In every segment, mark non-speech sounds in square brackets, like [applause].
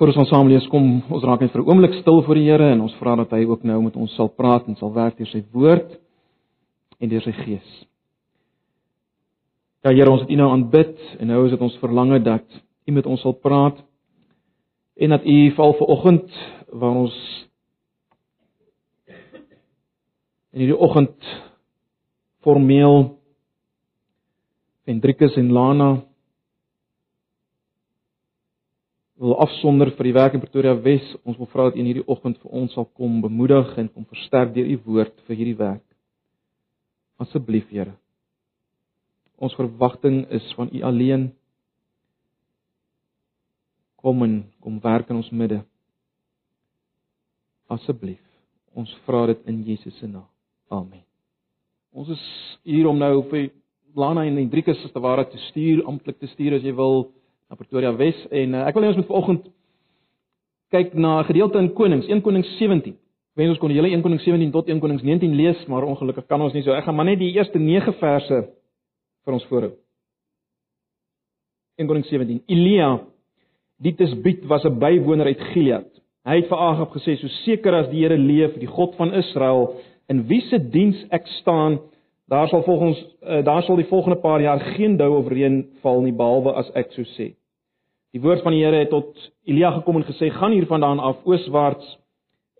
Voor ons ons saam lees kom ons raak net vir 'n oomblik stil voor die Here en ons vra dat hy ook nou met ons sal praat en sal werk deur sy woord en deur sy gees. Ja Here, ons het U nou aanbid en nou is dit ons verlange dat U met ons sal praat en dat U val vir oggend waar ons in hierdie oggend formeel Hendrikus en Lana wil afsonder vir die werk in Pretoria Wes. Ons wil vra dat U in hierdie oggend vir ons sal kom bemoedig en kom versterk deur U woord vir hierdie werk. Asseblief, Here. Ons verwagting is van U alleen. Kom en kom werk in ons midde. Asseblief. Ons vra dit in Jesus se naam. Amen. Ons is hier om nou vir Lana en Hendrikus as te ware te stuur, amptelik te stuur as jy wil na Pretoria Wes en uh, ek wil net ons met vanoggend kyk na 'n gedeelte in Konings, 1 Konings 17. Wens ons kon die hele 1 Konings 17 tot 1 Konings 19 lees, maar ongelukkig kan ons nie so. Ek gaan maar net die eerste 9 verse vir ons voorhou. 1 Konings 17. Elia die Tisbiet was 'n bywoner uit Gilead. Hy het vir Agab gesê: "So seker as die Here leef, die God van Israel, in wie se diens ek staan, daar sal volgens uh, daar sal die volgende paar jaar geen dou of reën val nie behalwe as ek so sê." Die woord van die Here het tot Elia gekom en gesê: "Gaan hiervandaan af ooswaarts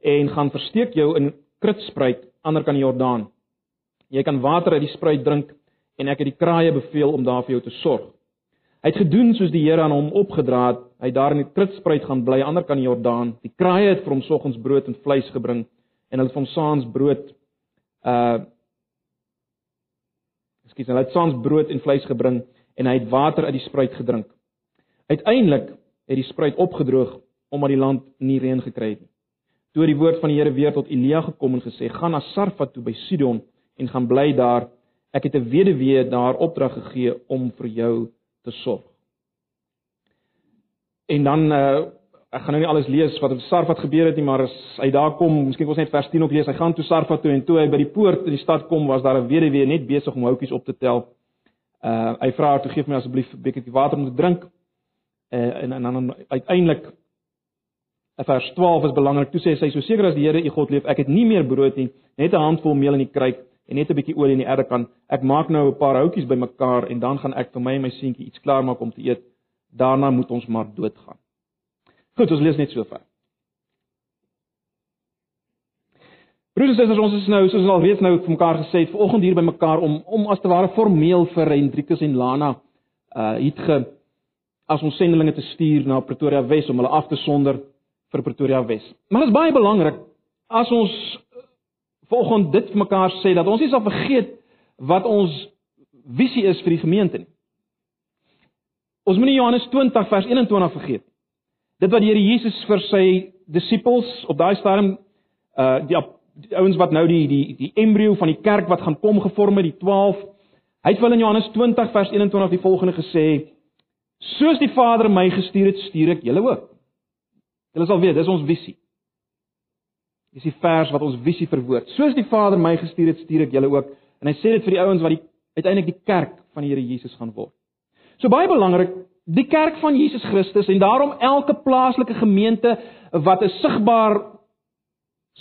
en gaan versteek jou in Kritspruit ander kan die Jordaan. Jy kan water uit die spruit drink en ek het die kraaie beveel om daar vir jou te sorg." Hy het gedoen soos die Here aan hom opgedra het. Hy het daar in die Kritspruit gaan bly ander kan die Jordaan. Die kraaie het vir hom soggens brood en vleis gebring en hulle het vir hom saans brood uh Ekskuus, hulle het saans brood en vleis gebring en hy het water uit die spruit gedrink. Uiteindelik het die spruit opgedroog omdat die land nie reën gekry het nie. Toe die woord van die Here weer tot Elia gekom en gesê: "Gaan na Sarfat toe by Sidon en gaan bly daar. Ek het 'n weduwee daar opdrag gegee om vir jou te sorg." En dan uh ek gaan nou nie alles lees wat op Sarfat gebeur het nie, maar as hy daar kom, miskien kos net vers 10 ook lees. Hy gaan toe Sarfat toe en toe hy by die poort in die stad kom, was daar 'n weduwee net besig om houtjies op te tel. Uh hy vra haar toe: "Geef my asseblief 'n bekertjie water om te drink." Uh, en en dan uiteindelik vers 12 is belangrik. Toe sê sy so seker as die Here u God leef, ek het nie meer brood nie, net 'n handvol meel in die kruik en net 'n bietjie olie in die erde kan. Ek maak nou 'n paar houtjies bymekaar en dan gaan ek vir my en my seentjie iets klaarmaak om te eet. Daarna moet ons maar doodgaan. Goed, ons lees net so ver. Broers en susters, ons is nou soos ons al weet nou vir mekaar gesê het, vanoggend hier bymekaar om om as te ware formeel vir Hendrikus en Lana uh het ge as ons sendelinge te stuur na Pretoria Wes om hulle af te sonder vir Pretoria Wes. Maar dit is baie belangrik as ons volgens dit mekaar sê dat ons nie sal vergeet wat ons visie is vir die gemeente nie. Ons moenie Johannes 20 vers 21 vergeet. Dit wat die Here Jesus vir sy disippels op daai stadium uh die, die ouens wat nou die die die embrio van die kerk wat gaan kom gevorm het, die 12. Hy het hulle in Johannes 20 vers 21 die volgende gesê: Soos die Vader my gestuur het, stuur ek julle ook. Julle sal weet, dis ons visie. Dis die vers wat ons visie verwoord. Soos die Vader my gestuur het, stuur ek julle ook. En hy sê dit vir die ouens wat die uiteindelik die kerk van die Here Jesus gaan word. So baie belangrik, die kerk van Jesus Christus en daarom elke plaaslike gemeente wat 'n sigbaar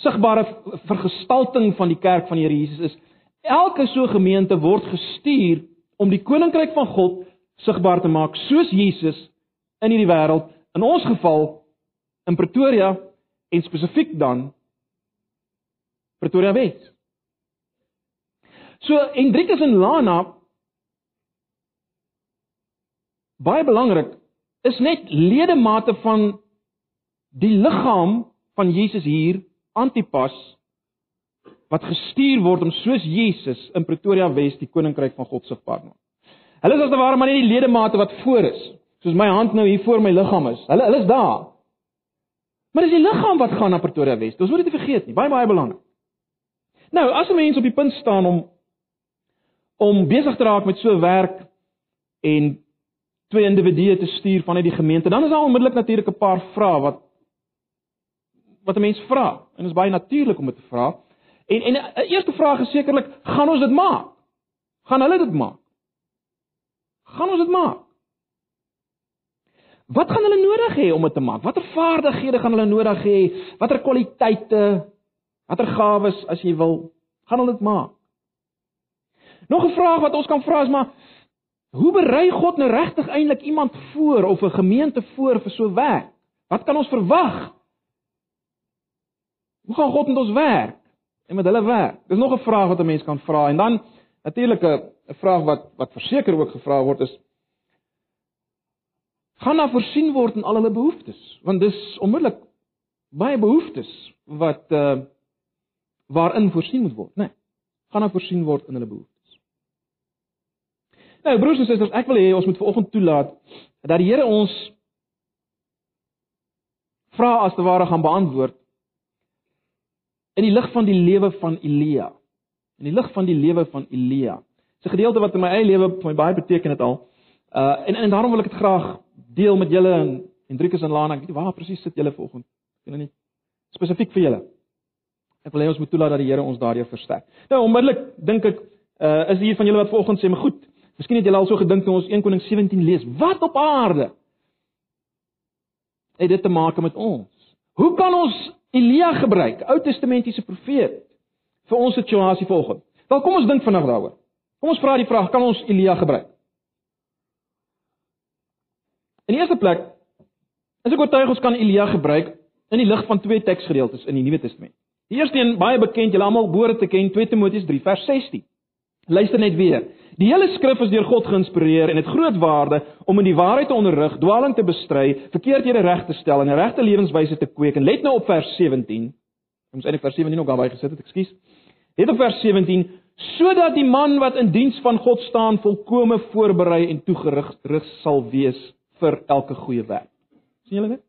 sigbare vergestalting van die kerk van die Here Jesus is, elke so gemeente word gestuur om die koninkryk van God sigbaar te maak soos Jesus in hierdie wêreld. In ons geval in Pretoria en spesifiek dan Pretoria Wes. So Hendrikus en Lana baie belangrik is net ledemate van die liggaam van Jesus hier Antipas wat gestuur word om soos Jesus in Pretoria Wes die koninkryk van God sigbaar te maak. Hulle is as te ware maar net die ledemate wat voor is, soos my hand nou hier voor my liggaam is. Hulle hulle is daar. Maar dis die liggaam wat gaan na Pretoria Wes. Ons moet dit nie vergeet nie. Baie baie belangrik. Nou, as 'n mens op die punt staan om om besig te raak met so werk en twee individue te stuur vanuit die gemeente, dan is daar onmiddellik natuurlik 'n paar vrae wat wat 'n mens vra. En dit is baie natuurlik om dit te vra. En en 'n eerste vraag is sekerlik, gaan ons dit maak? Gaan hulle dit maak? Gaan ons dit maak. Wat gaan hulle nodig hê om dit te maak? Watter vaardighede gaan hulle nodig hê? Watter kwaliteite, watter gawes as jy wil, gaan hulle dit maak? Nog 'n vraag wat ons kan vra is maar hoe berei God nou regtig eintlik iemand voor of 'n gemeente voor vir so werk? Wat kan ons verwag? Hoe gaan God met ons werk en met hulle werk? Dis nog 'n vraag wat 'n mens kan vra en dan natuurlik 'n vraag wat wat verseker ook gevra word is gaan daar voorsien word in al hulle behoeftes? Want dis onmiddellik baie behoeftes wat uh waarin voorsien moet word nê nee, gaan daar voorsien word in hulle behoeftes? Nou broers en susters ek wil hê ons moet vanoggend toelaat dat die Here ons vra as te ware gaan beantwoord in die lig van die lewe van Elia in die lig van die lewe van Elia. Dis 'n gedeelte wat in my eie lewe vir my baie beteken het al. Uh en en daarom wil ek dit graag deel met julle en Hendrikus en Lana. Ek weet nie waar presies sit julle vanoggend. Ek weet nie spesifiek vir julle. Ek wil hê ons moet toelaat dat die Here ons daardie versterk. Nou onmiddellik dink ek uh is hier van julle wat vanoggend sê, "Maar goed, miskien het julle al so gedink toe ons 1 Konings 17 lees. Wat op aarde het dit te maak met ons? Hoe kan ons Elia gebruik, Ou Testamentiese profeet, vir ons situasie vanoggend? Wel, kom ons dink vinnig daaroor. Kom ons vra die vraag, kan ons Elia gebruik? In die eerste plek is ek oortuig ons kan Elia gebruik in die lig van twee teksgedeeltes in die Nuwe Testament. Die eerste een baie bekend, julle almal behoort te ken, 2 Timoteus 3 vers 16. Luister net weer. Die hele skrif is deur God geïnspireer en het groot waarde om in die waarheid te onderrig, dwaaling te bestry, verkeerdhede reg te stel en 'n regte lewenswyse te kweek. En let nou op vers 17. Ons eintlik vers 17 ook daarby gesit het, ekskuus. Let op vers 17 sodat die man wat in diens van God staan volkome voorberei en toegerig sal wees vir elke goeie werk. sien julle dit?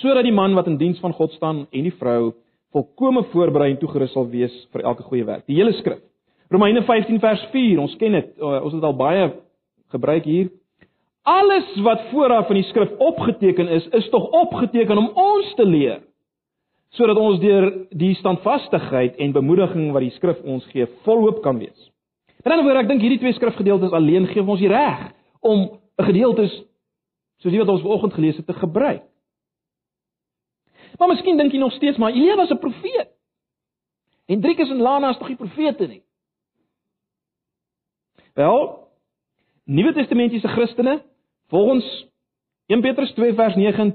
Sodat die man wat in diens van God staan en die vrou volkome voorberei en toegerus sal wees vir elke goeie werk. Die hele skrif. Romeine 15 vers 4, ons ken dit. Ons het dit al baie gebruik hier. Alles wat vooraf in die skrif opgeteken is, is tog opgeteken om ons te leer sodat ons deur die standvastigheid en bemoediging wat die skrif ons gee, volhoop kan wees. En dan word ek dink hierdie twee skrifgedeeltes alleen gee ons die reg om 'n gedeelte soos die wat ons vanoggend gelees het te gebruik. Maar miskien dink jy nog steeds maar Elia was 'n profeet. Hendrikus en Lana is tog nie profete nie. Wel, Nuwe Testamentiese Christene, volgens 1 Petrus 2 vers 9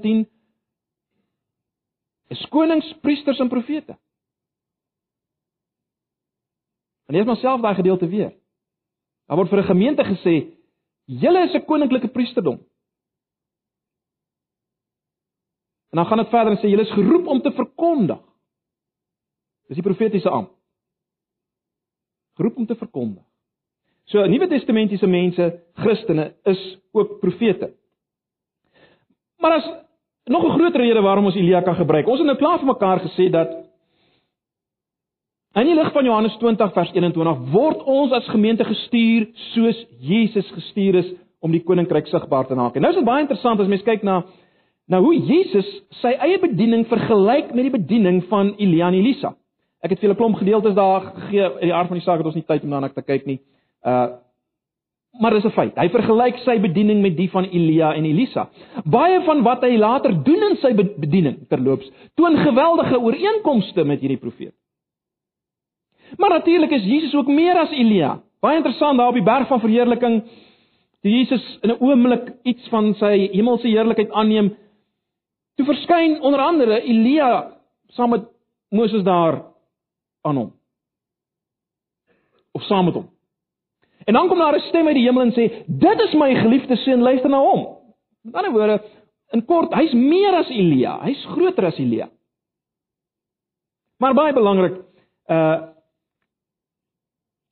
en 10 is konings, priesters en profete. En lees maar self daai gedeelte weer. Daar word vir 'n gemeente gesê Julle is 'n koninklike priesterdom. En dan gaan dit verder en sê julle is geroep om te verkondig. Dis die profetiese ampt. Geroep om te verkondig. So Nuwe Testamentiese mense, Christene is ook profete. Maar as nog 'n groter rede waarom ons Elia kan gebruik. Ons het nou klaar vir mekaar gesê dat In die lig van Johannes 20 vers 21 word ons as gemeente gestuur soos Jesus gestuur is om die koninkryk sigbaar te maak. En nou is dit baie interessant as mens kyk na na hoe Jesus sy eie bediening vergelyk met die bediening van Elia en Elisa. Ek het vir julle klomp gedeeltes daar gegee. In die aard van die saak het ons nie tyd om daarna te kyk nie. Uh maar dis 'n feit. Hy vergelyk sy bediening met die van Elia en Elisa. Baie van wat hy later doen in sy bediening terloops toon geweldige ooreenkomste met hierdie profeet. Maar natuurlik is Jesus ook meer as Elia. Baie interessant daar op die berg van verheerliking, toe Jesus in 'n oomblik iets van sy hemelse heerlikheid aanneem, toe verskyn onder andere Elia saam met Moses daar aan hom. Of saam met hom. En dan kom daar 'n stem uit die hemel en sê: "Dit is my geliefde seun, luister na hom." Met ander woorde, in kort, hy's meer as Elia, hy's groter as Elia. Maar baie belangrik, uh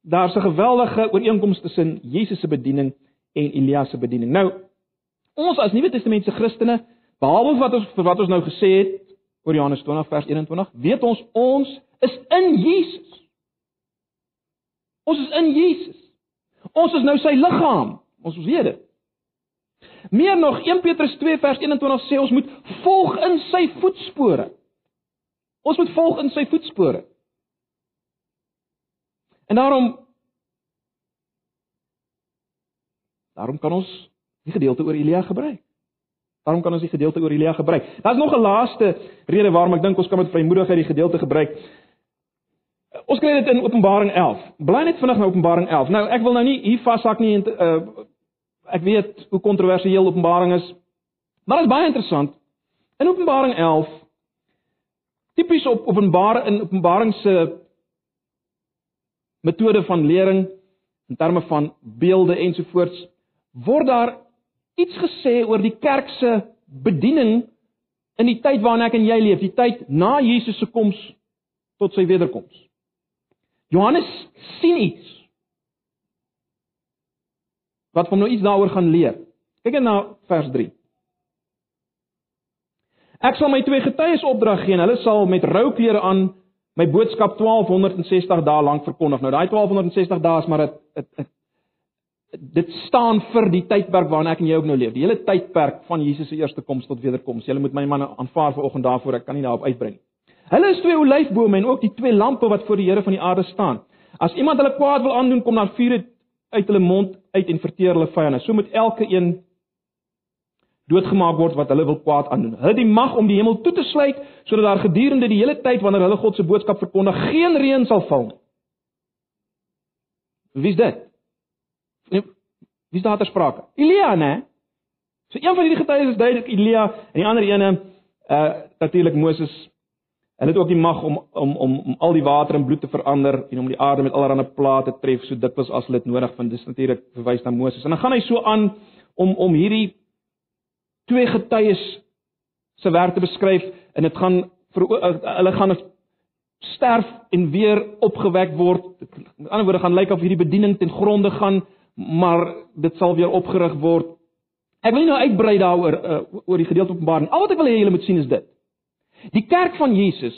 daar's 'n geweldige ooreenkoms tussen Jesus se bediening en Elia se bediening. Nou, ons as Nuwe Testamentiese Christene, behalwe wat ons vir wat ons nou gesê het oor Johannes 20 vers 21, weet ons ons is in Jesus. Ons is in Jesus. Ons is nou sy liggaam. Ons weet dit. Meer nog 1 Petrus 2 vers 21 sê ons moet volg in sy voetspore. Ons moet volg in sy voetspore. En daarom daarom kan ons die gedeelte oor Elia gebruik. Daarom kan ons die gedeelte oor Elia gebruik. Daar's nog 'n laaste rede waarom ek dink ons kan met vrymoedigheid die gedeelte gebruik. Ons kry dit in Openbaring 11. Bly net vinnig na Openbaring 11. Nou, ek wil nou nie hier vashak nie en uh, ek weet hoe kontroversieel Openbaring is. Maar dit is baie interessant. In Openbaring 11 tipies op Openbaring in Openbaring se metode van lering in terme van beelde ensovoorts word daar iets gesê oor die kerk se bediening in die tyd waarin ek en jy leef, die tyd na Jesus se koms tot sy wederkoms. Johannes sien iets wat hom nou iets daaroor gaan leer. Kyk net na vers 3. Ek sal my twee getuies opdrag gee en hulle sal met rou klere aan my boodskap 1260 dae lank verkondig. Nou daai 1260 dae is maar 'n dit staan vir die tydperk waarin ek en jy ook nou leef. Die hele tydperk van Jesus se eerste koms tot wederkoms. Jy moet my manne aanvaar vanoggend daarvoor. Ek kan nie daarop uitbrei nie. Hulle is twee olyfbome en ook die twee lampe wat voor die Here van die aarde staan. As iemand hulle kwaad wil aandoen, kom daar vuur uit hulle mond uit en verteer hulle vyande. So moet elke een doodgemaak word wat hulle wil kwaad aandoen. Hulle het die mag om die hemel toe te sluit sodat daar gedurende die hele tyd wanneer hulle God se boodskap verkondig, geen reën sal val nie. Wie's dit? Nee, wie's daar ter sprake? Elia, né? So een van hierdie getuies is duidelik Elia en die ander ene uh natuurlik Moses. Hulle het ook die mag om om om om al die water in bloed te verander en om die aarde met allerlei plate te tref so dikwels as hulle dit nodig vind. Dis natuurlik verwys na Moses. En dan gaan hy so aan om om hierdie twee getuies se werk te beskryf en dit gaan vir eh, hulle gaan sterf en weer opgewek word. Met ander woorde gaan lyk of hierdie bediening ten gronde gaan, maar dit sal weer opgerig word. Ek wil nie nou uitbrei daaroor uh, oor die gedeelte Openbaring. Al wat ek wil hê julle moet sien is dit. Die kerk van Jesus,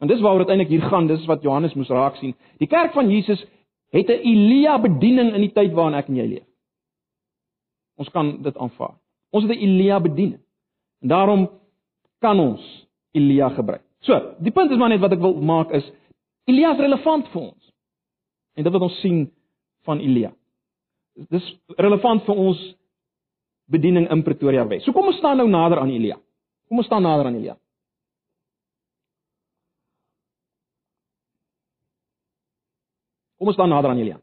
en dis waaroor dit eintlik hier gaan, dis wat Johannes moes raak sien. Die kerk van Jesus het 'n Elia bediening in die tyd waarin ek en jy leef. Ons kan dit aanvaar. Ons het 'n Elia bedien. En daarom kan ons Elia gebruik. So, die punt is maar net wat ek wil maak is Elia is relevant vir ons. En dit wat ons sien van Elia. Dis relevant vir ons bediening in Pretoria Wes. So kom ons staan nou nader aan Elia. Kom ons staan nader aan Elia. Kom ons staan nader aan Elia.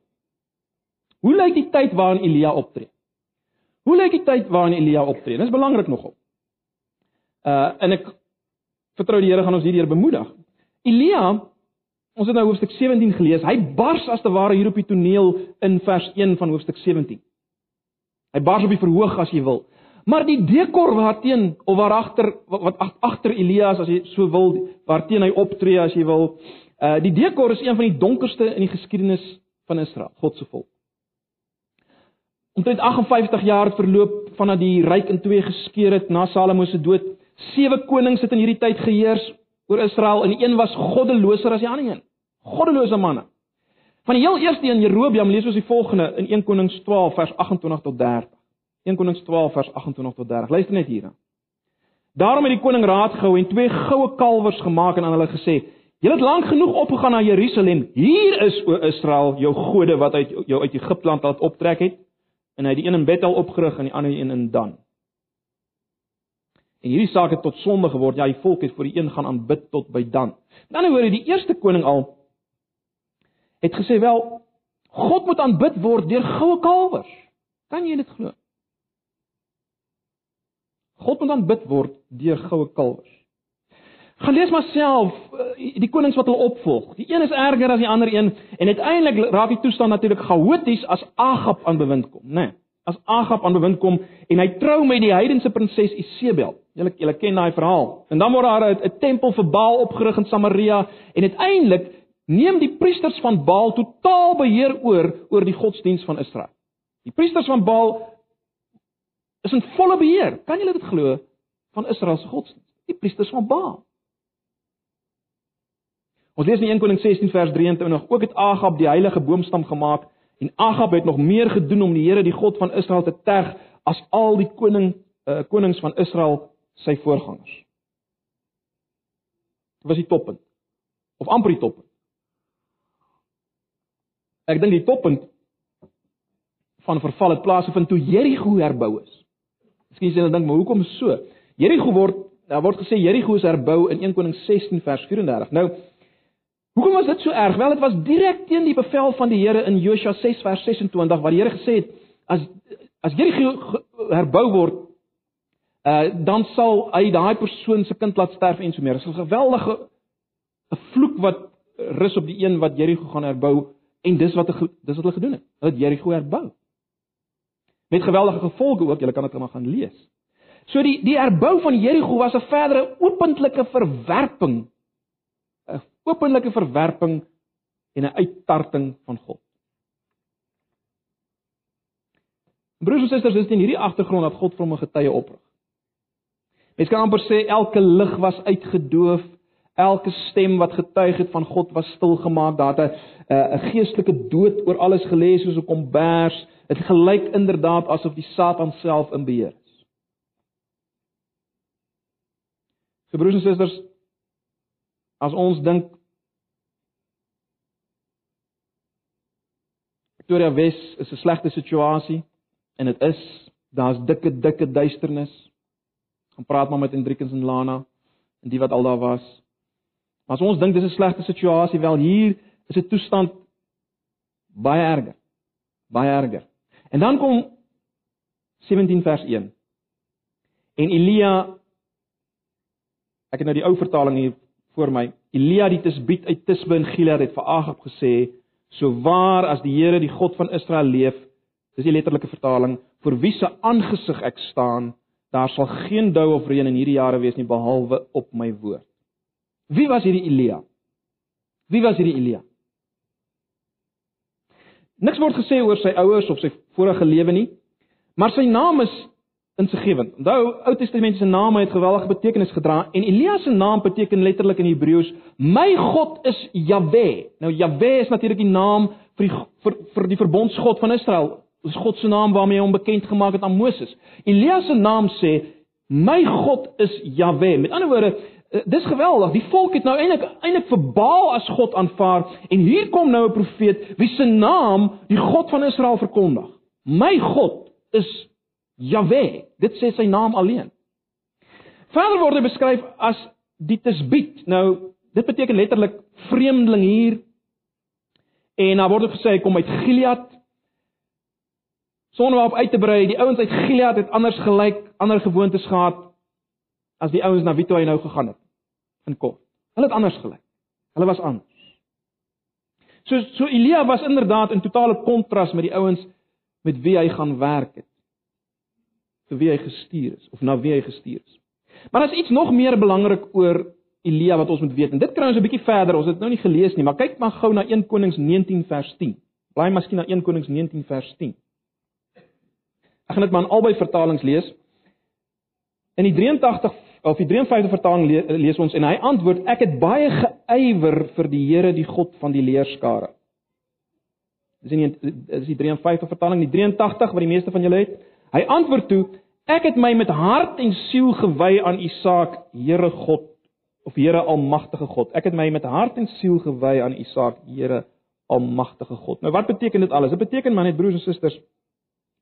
Hoe lyk die tyd waarin Elia optree? Hoe lyk die tyd waarin Elia optree? Dis belangrik nogal. Uh en ek vertrou die Here gaan ons hierdeur bemoedig. Elia, ons het nou hoofstuk 17 gelees. Hy bars as te ware hier op die toneel in vers 1 van hoofstuk 17. Hy bars op die verhoog as jy wil. Maar die dekor waarteen of waaragter wat agter Elias as jy so wil, waarteen hy optree as jy wil, uh die dekor is een van die donkerste in die geskiedenis van Israel, God se volk. Omtrent 58 jaar verloop vanaf die ryk in twee geskeur het na Salomo se dood. Sewe konings het in hierdie tyd geheers oor Israel en een was goddeloser as die ander een. Goddelose manne. Van die heel eerste een Jerobeam lees ons die volgende in 1 Konings 12 vers 28 tot 30. 1 Konings 12 vers 28 tot 30. Luister net hierna. Daarom het die koning raad gehou en twee goue kalwers gemaak en aan hulle gesê: "Julle het lank genoeg opgegaan na Jerusalem. Hier is o Israel, jou gode wat uit jou uit Egipte land laat optrek het." en hy het die een in Bethel opgerig en die ander een in Dan. En hierdie saak het tot sonde geword. Ja, die volk het vir die een gaan aanbid tot by Dan. Dan hoor jy die eerste koning al het gesê wel God moet aanbid word deur goue kalwers. Kan jy dit glo? God moet aanbid word deur goue kalwers. Gaan lees maar self eh, die konings wat hulle opvolg. Die een is erger as die ander een en uiteindelik raak die toestand natuurlik chaoties as Agab aan bewind kom, né? Nee, as Agab aan bewind kom en hy trou met die heidense prinses Isebel. Julle julle ken daai verhaal. En dan word daar 'n tempel vir Baal opgerig in Samaria en uiteindelik neem die priesters van Baal totaal beheer oor oor die godsdiens van Israel. Die priesters van Baal is in volle beheer. Kan julle dit glo van Israel se godsdiens? Die priesters van Baal. Ons lees in 1 Konings 16 vers 23 ook het Agab die heilige boomstam gemaak en Agab het nog meer gedoen om die Here die God van Israel te terg as al die koning uh, konings van Israel sy voorgangers. Dit was die toppunt of amper die toppunt. Ek dink die toppunt van verval het plaasgevind toe Jerigo herbou is. Miskien sê hulle dink, maar hoekom so? Jerigo word daar word gesê Jerigo is herbou in 1 Konings 16 vers 34. Nou Hoekom was dit so erg? Wel, dit was direk teen die bevel van die Here in Josua 6 vers 26 waar die Here gesê het as as Jerigo herbou word, uh dan sal hy daai persoon se kind laat sterf en so meer. Dit is 'n geweldige 'n vloek wat rus op die een wat Jerigo gaan herbou en dis wat dis wat hulle gedoen het. Hulle het Jerigo herbou. Met geweldige gevolge ook, jy kan dit maar gaan lees. So die die herbou van Jerigo was 'n verdere opentlike verwerping openlike verwerping en 'n uittarting van God. Broers en susters, dis in hierdie agtergrond dat God 'n getuie oprig. Mens kan amper sê elke lig was uitgedoof, elke stem wat getuig het van God was stilgemaak. Daar het 'n 'n geestelike dood oor alles gelees soos 'n kombers. Dit gelyk inderdaad asof die Satan self in beheer is. So broers en susters, as ons dink Pretoria Wes is 'n slegte situasie en dit is daar's dikke dikke duisternis. Gaan praat maar met Hendrikens en Lana en die wat al daar was. Maar as ons dink dis 'n slegte situasie, wel hier is 'n toestand baie erger. Baie erger. En dan kom 17 vers 1. En Elia ek het nou die ou vertaling hier voor my. Elia die Tisbiet uit Tisbe in Gilead het vir Agab gesê: "So waar as die Here, die God van Israel leef, dis die letterlike vertaling, vir wie se aangesig ek staan, daar sal geen dou of reën in hierdie jare wees nie behalwe op my woord." Wie was hierdie Elia? Wie was hierdie Elia? Niks word gesê oor sy ouers of sy vorige lewe nie, maar sy naam is insiggewend. Onthou, Ou Testamentiese name het geweldige betekenis gedra en Elia se naam beteken letterlik in Hebreëus: "My God is Jahwe." Nou Jahwe is natuurlik die naam vir die vir, vir die verbondsgod van Israel. Dis God se naam waarmee hy hom bekend gemaak het aan Moses. Elia se naam sê: "My God is Jahwe." Met ander woorde, eh, dis geweldig. Die volk het nou eintlik eintlik vir Baal as God aanvaar en hier kom nou 'n profeet wie se naam die God van Israel verkondig. My God is Jahwe, dit sê sy naam alleen. Verder word hy beskryf as die Tisbiet. Nou, dit beteken letterlik vreemdeling hier. En daar word ook gesê hy kom uit Gilead. Sonder op uit te brei, die ouens uit Gilead het anders gelyk, ander gewoontes gehad as die ouens na wie toe hy nou gegaan het in kort. Hulle het anders gelyk. Hulle was anders. So so Elia was inderdaad in totale kontras met die ouens met wie hy gaan werk het vir wie hy gestuur is of na wie hy gestuur is. Maar daar's iets nog meer belangrik oor Elia wat ons moet weet. En dit kry ons 'n bietjie verder. Ons het nou nie gelees nie, maar kyk maar gou na 1 Konings 19 vers 10. Blaai miskien na 1 Konings 19 vers 10. Ek gaan dit maar in albei vertalings lees. In die 83 of die 53 vertaling lees ons en hy antwoord: Ek het baie geëiwer vir die Here, die God van die leerskare. Dis nie dis die 53 vertaling, die 83 wat die meeste van julle het. Hy antwoord toe: Ek het my met hart en siel gewy aan U saak, Here God of Here Almagtige God. Ek het my met hart en siel gewy aan U saak, Here Almagtige God. Nou wat beteken dit alles? Dit beteken maar net broers en susters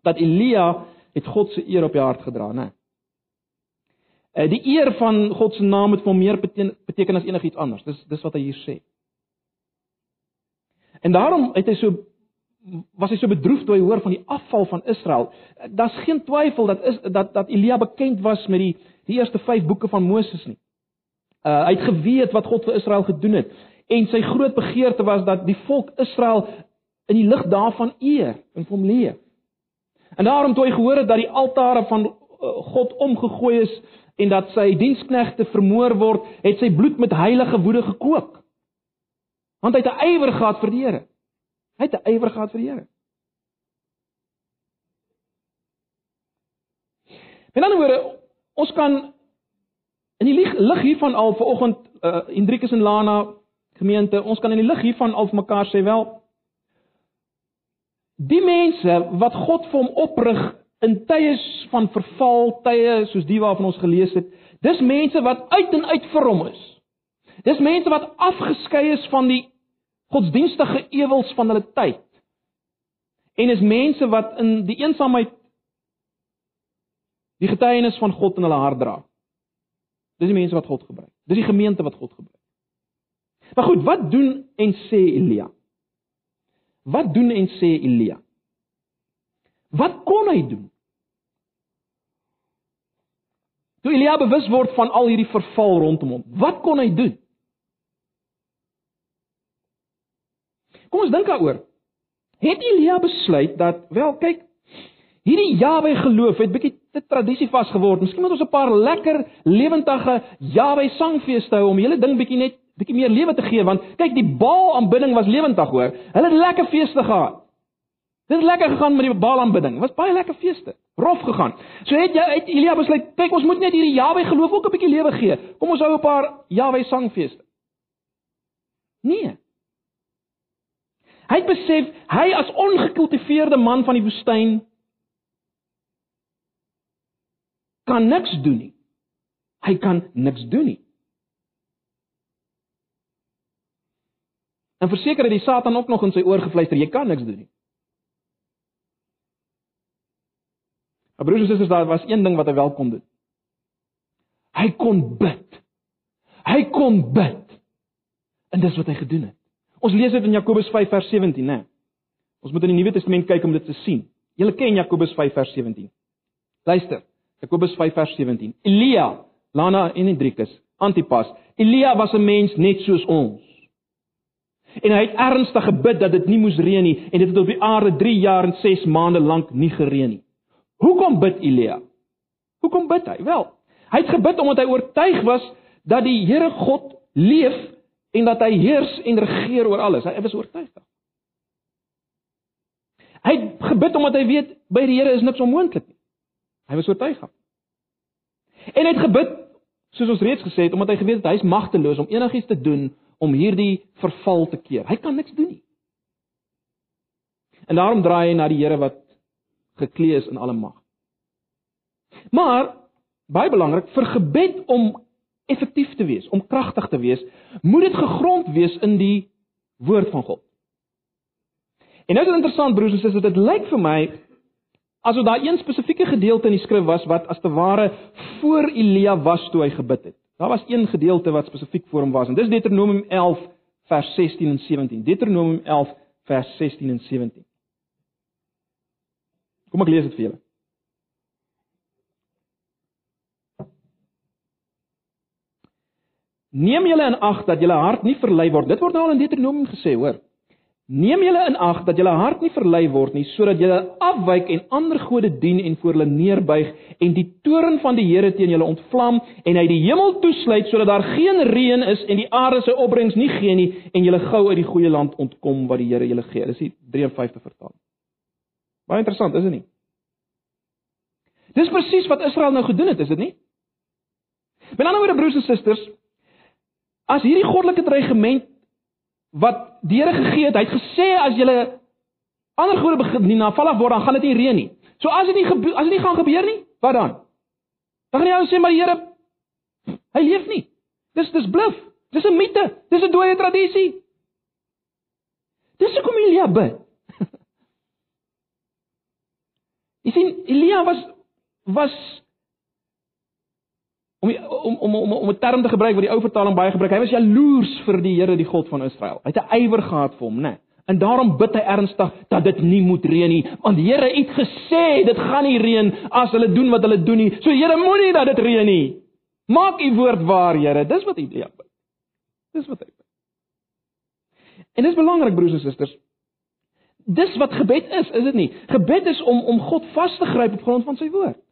dat Elia het God se eer op sy hart gedra, né? Eh die eer van God se naam het vir hom meer beteken as enigiets anders. Dis dis wat hy hier sê. En daarom het hy so was hy so bedroef toe hy hoor van die afval van Israel. Daar's geen twyfel dat is dat dat Elia bekend was met die die eerste 5 boeke van Moses nie. Uh hy het geweet wat God vir Israel gedoen het en sy groot begeerte was dat die volk Israel in die lig daarvan eer en hom leef. En daarom toe hy gehoor het dat die altare van uh, God omgegooi is en dat sy diensknegte vermoor word, het sy bloed met heilige woede gekook. Want hy het 'n ywer gehad vir die Here. Hy het 'n ywer gehad vir die Here. Met ander woorde, ons kan in die lig hiervan al vanoggend uh Hendrikus en Lana gemeente, ons kan in die lig hiervan al vir mekaar sê wel die mense wat God vir hom oprig in tye van verval, tye soos die waarvan ons gelees het, dis mense wat uit en uit vir hom is. Dis mense wat afgeskei is van die godsdienstige ewels van hulle tyd. En is mense wat in die eensaamheid Die getuienis van God in hulle hart dra. Dis die mense wat God gebruik. Dis die gemeente wat God gebruik. Maar goed, wat doen en sê Elia? Wat doen en sê Elia? Wat kon hy doen? Toe Elia bewus word van al hierdie verval rondom hom, wat kon hy doen? Kom ons dink daaroor. Het Elia besluit dat wel kyk hierdie Jahwe geloof het bietjie te tradisie vas geword. Miskien moet ons 'n paar lekker lewendige Jahwe sangfeeste hou om hele ding bietjie net bietjie meer lewe te gee want kyk die Baal aanbidding was lewendig hoor. Hulle het lekker feeste gehad. Dit het lekker gegaan met die Baal aanbidding. Was baie lekker feeste. Rof gegaan. So het jy uit Elia besluit, kyk ons moet net hierdie Jahwe geloof ook 'n bietjie lewe gee. Kom ons hou 'n paar Jahwe sangfeeste. Nee. Hy het besef hy as ongekultiveerde man van die woestyn kan niks doen nie. Hy kan niks doen nie. En verseker het die Satan ook nog in sy oor gefluister, jy kan niks doen nie. Maar broers en susters, daar was een ding wat hy wel kon doen. Hy kon bid. Hy kon bid. En dis wat hy gedoen het. Ons lees dit in Jakobus 5 vers 17, né? Ons moet in die Nuwe Testament kyk om dit te sien. Julle ken Jakobus 5 vers 17. Luister. Jakobus 5 vers 17. Elia, Lana en Hendrikus, Antipas. Elia was 'n mens net soos ons. En hy het ernstig gebid dat dit nie moes reën nie en dit het op die aarde 3 jaar en 6 maande lank nie gereën nie. Hoekom bid Elia? Hoekom bid hy? Wel, hy het gebid omdat hy oortuig was dat die Here God leef en dat hy heers en regeer oor alles. Hy was oortuig daarvan. Hy het gebid omdat hy weet by die Here is niks onmoontlik nie. Hy was oortuig daarvan. En hy het gebid, soos ons reeds gesê het, omdat hy geweet het hy is magteloos om enigiets te doen om hierdie verval te keer. Hy kan niks doen nie. En daarom draai hy na die Here wat geklee is in alle mag. Maar baie belangrik vir gebed om effektief te wees, om kragtig te wees, moet dit gegrond wees in die woord van God. En nou is dit interessant broers en susters, dit lyk vir my asof daar een spesifieke gedeelte in die skrif was wat as te ware voor Elia was toe hy gebid het. Daar was een gedeelte wat spesifiek vir hom was en dis Deuteronomium 11 vers 16 en 17. Deuteronomium 11 vers 16 en 17. Kom ek lees dit vir julle. Neem julle in ag dat julle hart nie verlei word. Dit word nou al in Deuteronomium gesê, hoor. Neem julle in ag dat julle hart nie verlei word nie sodat julle afwyk en ander gode dien en voor hulle neerbuig en die toorn van die Here teen julle ontvlam en hy die hemel toesluit sodat daar geen reën is en die aarde sy opbrengs nie gee nie en julle gou uit die goeie land ontkom wat die Here julle gee. Dis die 53 vertaling. Baie interessant, is dit nie? Dis presies wat Israel nou gedoen het, is dit nie? Met ander woorde broers en susters, as hierdie goddelike dreigement wat die Here gegee het. Hy het gesê as julle ander gode begin na val af word, dan gaan dit nie reën nie. So as dit nie gebeur, as dit nie gaan gebeur nie, wat dan? Dan gaan jy ou sê maar die Here hy leef nie. Dis dis bluf. Dis 'n mite. Dis 'n dooie tradisie. Dis hoekom Elia bid. [laughs] Jy sien Elia was was om om om om 'n term te gebruik wat die ou vertaling baie gebruik. Hy was jaloers vir die Here, die God van Israel. Hy het 'n ywer gehad vir hom, né? Nee. En daarom bid hy ernstig dat dit nie moet reën nie, want die Here het gesê dit gaan nie reën as hulle doen wat hulle doen nie. So Here, moenie dat dit reën nie. Maak u woord waar, Here. Dis wat hy bid. Dis wat hy bid. En dis belangrik broers en susters. Dis wat gebed is, is dit nie? Gebed is om om God vas te gryp op grond van sy woord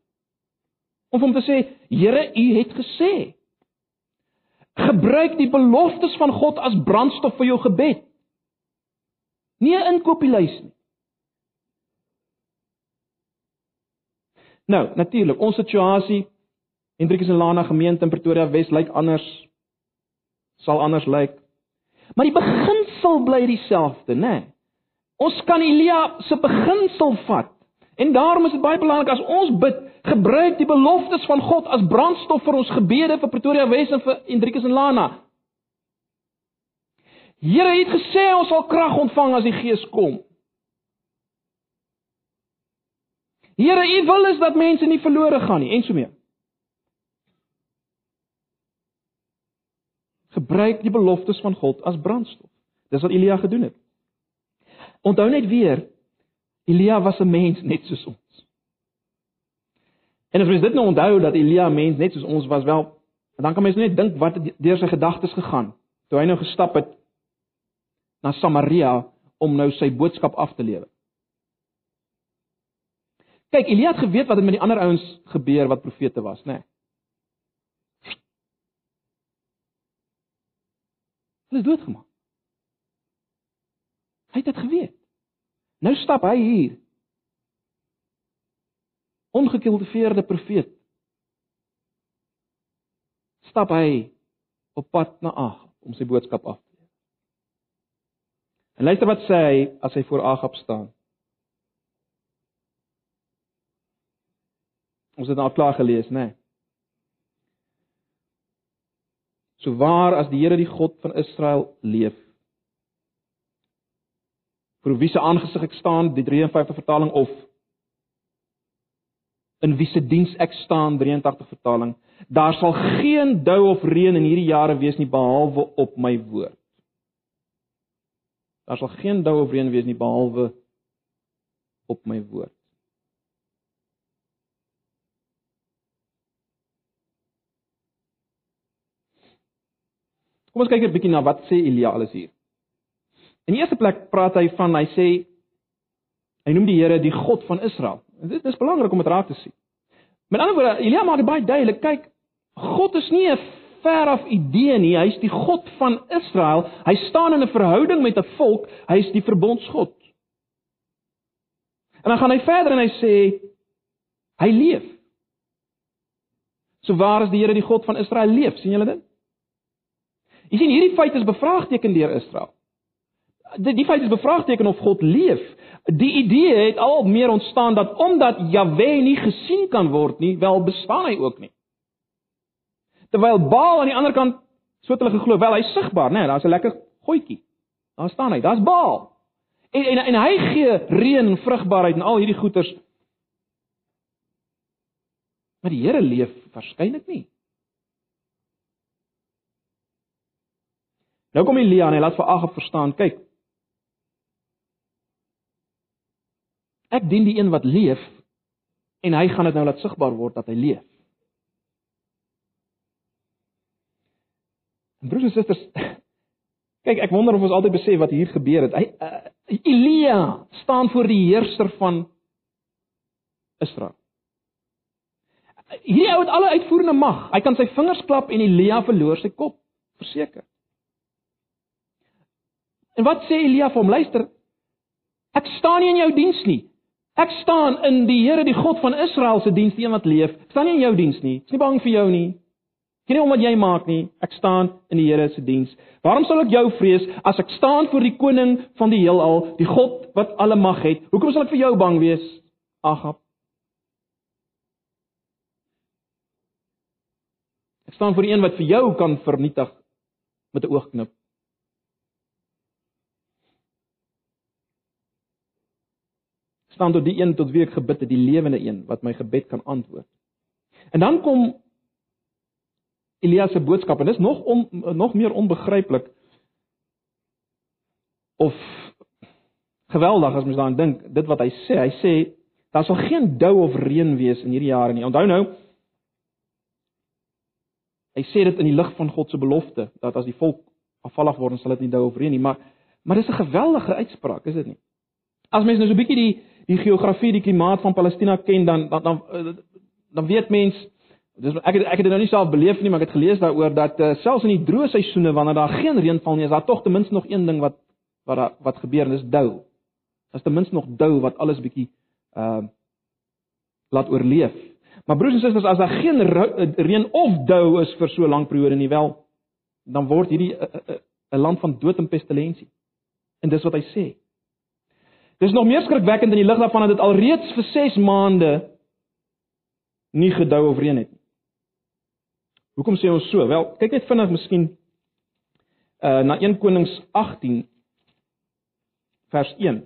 om hom te sê, Here, U het gesê. Gebruik die beloftes van God as brandstof vir jou gebed. Nie 'n inkopieslys nie. Nou, natuurlik, ons situasie Hendrikus en Lana gemeente in Pretoria Wes lyk anders sal anders lyk. Maar die beginsel bly dieselfde, né? Nee. Ons kan Elia se beginsel vat. En daarom is dit baie belangrik as ons bid, gebruik die beloftes van God as brandstof vir ons gebede vir Pretoria Wes en vir Hendrikus en Lana. Here het gesê ons sal krag ontvang as die Gees kom. Here, U wil is dat mense nie verlore gaan nie en so mee. Gebruik die beloftes van God as brandstof. Dis wat Elia gedoen het. Onthou net weer, Elia was 'n mens net soos ons. En as jy dit nou onthou dat Elia mens net soos ons was, wel, dan kan mens net dink wat deur sy gedagtes gegaan toe hy nou gestap het na Samaria om nou sy boodskap af te lewer. Kyk, Elia het geweet wat met die ander ouens gebeur wat profete was, né? Nee. Hulle is doodgemaak. Hy het dit geweet. Nou stap hy hier. Ongekultiveerde profeet. Stap hy op pad na Agab om sy boodskap af te lewer. En luister wat sê hy as hy voor Agab staan. Ons het nou al klaar gelees, né? Nee. So waar as die Here die God van Israel leef. Vir wie se aangesig ek staan, die 53 vertaling of in wie se diens ek staan, 83 vertaling. Daar sal geen dou of reën in hierdie jare wees nie behalwe op my woord. Daar sal geen dou of reën wees nie behalwe op my woord. Kom ons kyk 'n bietjie na wat sê Elia alles hier. In die eerste plek praat hy van hy sê hy noem die Here die God van Israel. En dit is belangrik om dit raak te sien. Met ander woorde, Elia maak dit baie duidelik, kyk, God is nie 'n veraf idee nie, hy is die God van Israel. Hy staan in 'n verhouding met 'n volk, hy is die verbondsgod. En dan gaan hy verder en hy sê hy leef. So waar is die Here die God van Israel leef? sien julle dit? Jy sien hierdie feit is bevraagteken deur Israel. Die, die feit is bevraagteken of God leef. Die idee het al meer ontstaan dat omdat Jahwe nie gesien kan word nie, wel bestaan hy ook nie. Terwyl Baal aan die ander kant so het hulle geglo, wel hy's sigbaar, né? Nee, daar's 'n lekker goetjie. Daar staan hy, daar's Baal. En en en hy gee reën en vrugbaarheid en al hierdie goeters. Maar die Here leef waarskynlik nie. Nou kom Elia en hy laat vir Agab verstaan, kyk. Ek dien die een wat leef en hy gaan dit nou laat sigbaar word dat hy leef. En broers en susters, kyk, ek wonder of ons altyd besef wat hier gebeur het. Hy uh, Elia staan voor die heerser van Israel. Hierdie ou het alle uitvoerende mag. Hy kan sy vingers klap en Elia verloor sy kop, verseker. En wat sê Elia vir hom? Luister. Ek staan nie in jou diens nie. Ek staan in die Here, die God van Israel se diens, die een wat leef. Ek staan nie in jou diens nie. Ek's nie bang vir jou nie. Geen om wat jy maak nie. Ek staan in die Here se diens. Waarom sal ek jou vrees as ek staan voor die koning van die heelal, die God wat alle mag het? Hoekom sal ek vir jou bang wees? Agab. Ek staan voor die een wat vir jou kan vernietig met 'n oogknip. Staan tot die een tot wie ek gebid het, die lewende een wat my gebed kan antwoord. En dan kom Elia se boodskap en dis nog on, nog meer onbegryplik of geweldig as mens daaraan dink, dit wat hy sê, hy sê daar sal geen dou of reën wees in hierdie jare nie. Onthou nou Hy sê dit in die lig van God se belofte dat as die volk afvallig word, sal dit nie dou of reën nie, maar maar dis 'n geweldige uitspraak, is dit nie? As mens nou so 'n bietjie die die geografie, die klimaat van Palestina ken, dan dan dan, eh, dan weet mens dis ek het, ek het dit nou nie self beleef nie, maar ek het gelees daaroor dat uh, selfs in die droë seisoene wanneer daar geen reën val nie, is daar tog ten minste nog een ding wat wat daar wat gebeur en dis dou. Daar's ten minste nog dou wat alles bietjie uh laat oorleef. Maar broers en susters, as daar geen reën of dou is vir so 'n lang periode nie, wel dan word hierdie 'n land van dood en pestilensie. En dis wat hy sê. Dis nog meer skrikwekkend in die lig daarvan dat dit alreeds vir 6 maande nie gedou of reën het nie. Hoekom sê ons so? Wel, kyk net vinnig miskien uh na 1 Konings 18 vers 1.